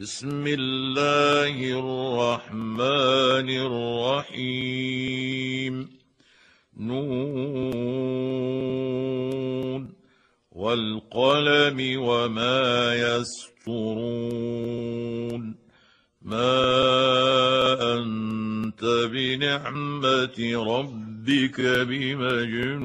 بسم الله الرحمن الرحيم. نون. والقلم وما يسطرون ما أنت بنعمة ربك بمجنون.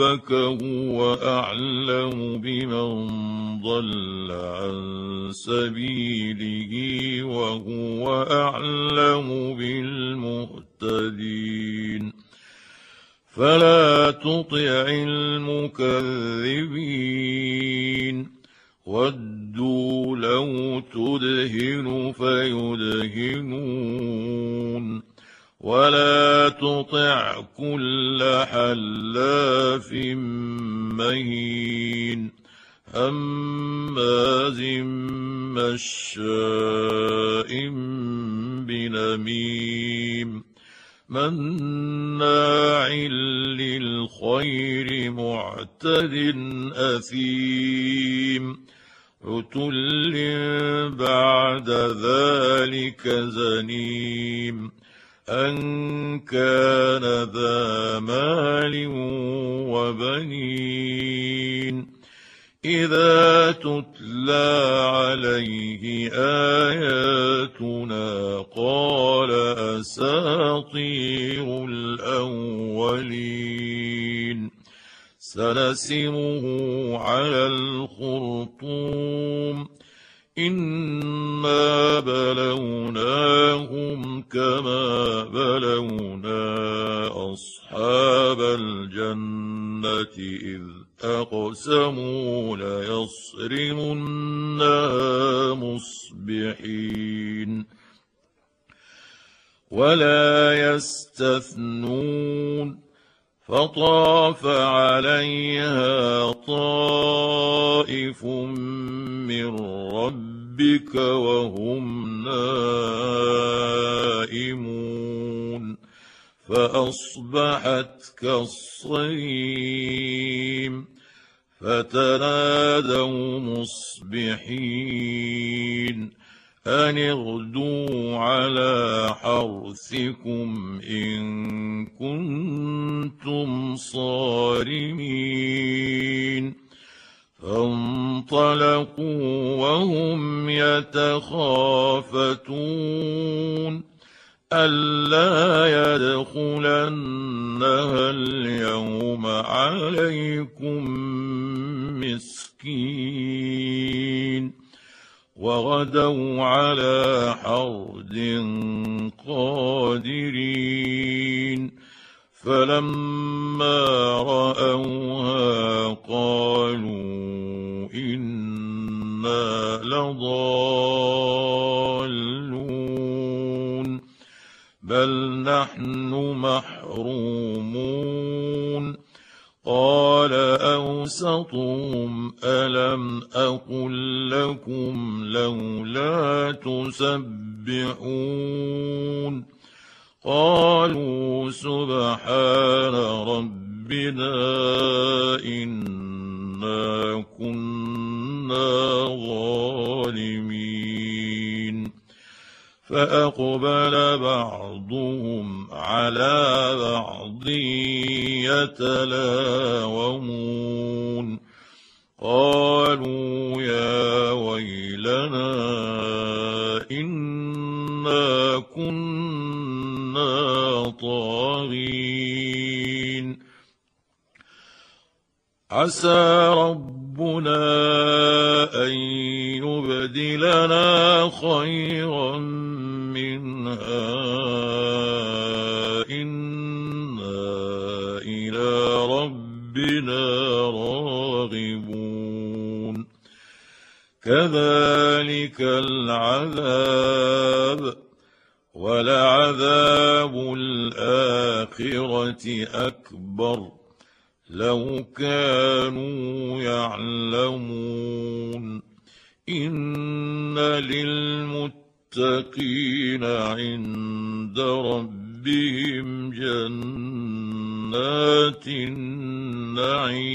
ربك هو أعلم بمن ضل عن سبيله وهو أعلم بالمهتدين. فلا تطع المكذبين. هماز مشاء بنميم مناع للخير معتد أثيم عتل بعد ذلك زنيم أن كان ذا مال وبنين إذا تتلى عليه آياتنا قال أساطير الأولين. سنسمه على الخرطوم. إنا بلوناهم ولا يستثنون فطاف عليها طائف من ربك وهم نائمون فأصبحت كالصريم فتنادوا مصبحين أن اغدوا على حرثكم إن كنتم صارمين فانطلقوا وهم يتخافتون ألا يدخلنها اليوم عليكم مسكين وغدوا على حرد قادرين فلما رأوها قالوا الم أقل لكم لولا تسبحون قالوا سبحان ربنا انا كنا ظالمين فاقبل بعضهم على بعض يتلاومون قالوا يا ويلنا إنا كنا طاغين. عسى ربنا أن يبدلنا خيرا منها كذلك العذاب ولعذاب الآخرة أكبر لو كانوا يعلمون إن للمتقين عند ربهم جنات النعيم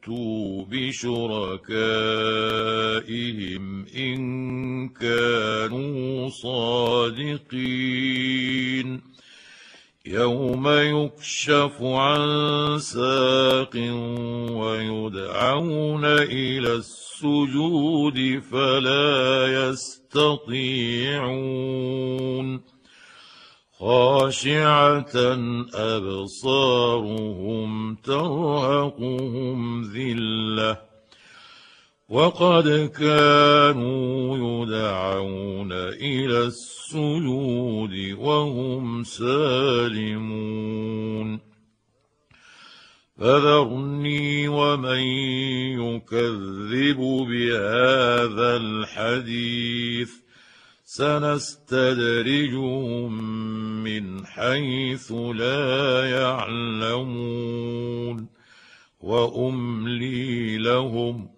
فاتوا بشركائهم ان كانوا صادقين يوم يكشف عن ساق ويدعون إلى السجود فلا يستطيعون خاشعة أبصارهم ترهقهم ذلة وقد كانوا يدعون إلى السجود وهم سالمون فذرني ومن يكذب بهذا الحديث سنستدرجهم من حيث لا يعلمون وأملي لهم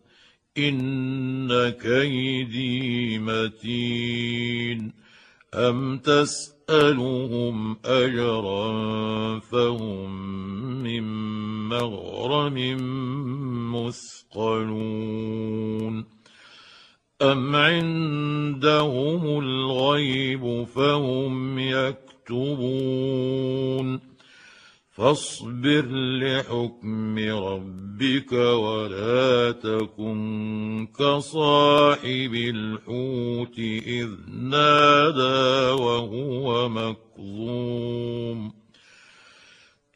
إن كيدي متين أم تسألهم أجرا فهم من مغرم مثقلون أم عندهم الغيب فهم يكتبون فاصبر لحكم ربك ولا تكن كصاحب الحوت إذ نادى وهو مكظوم